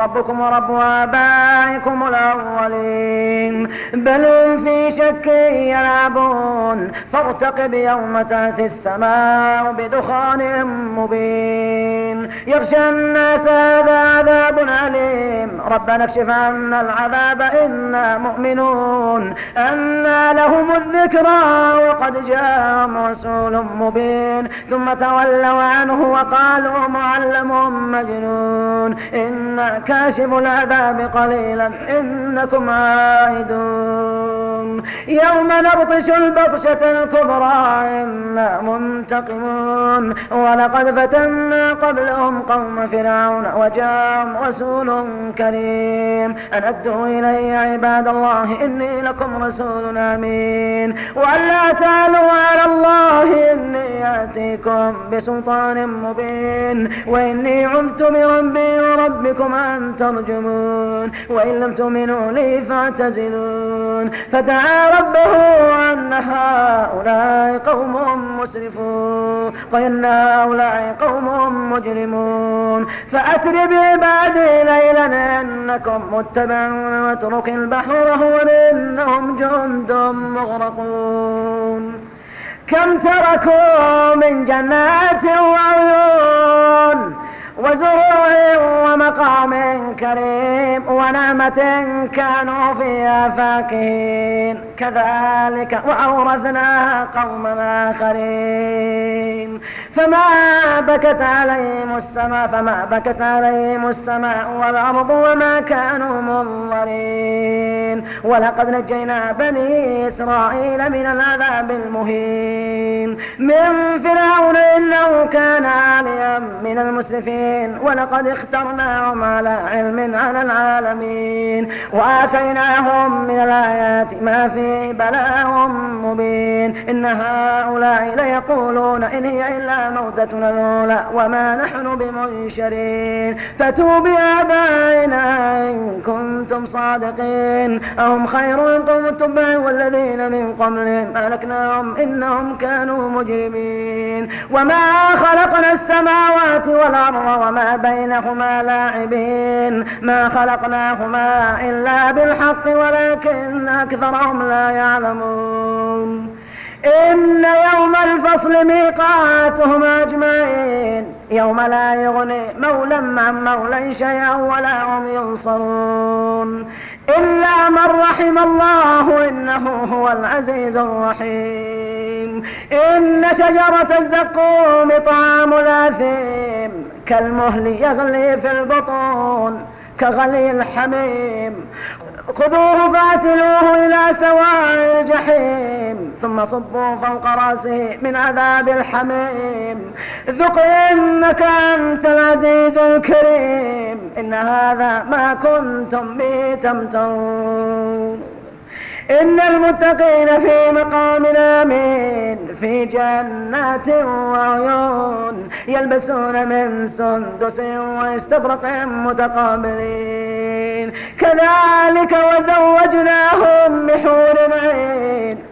ربكم ورب آبائكم الأولين. بل في شك يلعبون. فارتقب يوم تأتي السماء بدخان مبين. يغشى الناس هذا عذاب أليم. ربنا اكشف عنا العذاب إنا مؤمنون. أنا لهم الذكرى وقد جاءهم رسول مبين. ثم تولوا عنه وقالوا معلم مجنون. إنا كاشف العذاب قليلا إنكم عائدون. يوم نبطش البطشة الكبرى إنا منتقمون. ولقد فتنا قبلهم قوم فرعون وجاءهم رسول كريم. أن أدوا إلي عباد الله إني لكم رسول أمين. وألا تعلوا على الله إني آتيكم بسلطان مبين. وإني عذت بربي وربكم أن ترجمون. وإن لم تؤمنوا لي فاعتزلون. فدعا ربه أن هؤلاء قوم مسرفون. وإن هؤلاء قوم مجرمون. فأسر بعبادي ليلا إنكم متبعون. واترك البحر وهو إنهم جند مغرقون. كم تركوا من جنات وعيون؟ وزروع ومقام كريم ونعمة كانوا فيها فاكهين. كذلك وأورثنا قوما آخرين. فما بكت عليهم السماء فما بكت عليهم السماء والأرض وما كانوا منظرين. ولقد نجينا بني إسرائيل من العذاب المهين. من فرعون من المسرفين ولقد اخترناهم على علم على العالمين. وآتيناهم من الآيات ما فيه بلاء مبين. إن هؤلاء ليقولون إن هي إلا موتتنا الأولى وما نحن بمنشرين. فتوا بآبائنا إن كنتم صادقين. أهم خير قوم التبع والذين من قبلهم أهلكناهم إنهم كانوا مجرمين. وما خلقنا السماوات والأرض وما بينهما لاعبين. ما خلقناهما إلا بالحق ولكن أكثرهم لا يعلمون. إن يوم الفصل ميقاتهم أجمعين. يوم لا يغني مولى عن مولى شيئا ولا هم ينصرون. إلا من رحم الله إنه هو العزيز الرحيم. إن شجرة الزقوم طعام الأثيم كالمهل يغلي في البطون كغلي الحميم. خذوه فاتلوه إلى سواء الجحيم ثم صبوا فوق رأسه من عذاب الحميم. ذق إنك أنت العزيز الكريم إن هذا ما كنتم به تمترون. إن المتقين في مقام آمين. في جنات وعيون يلبسون من سندس واستبرق متقابلين. كذلك وزوجناهم بحور عين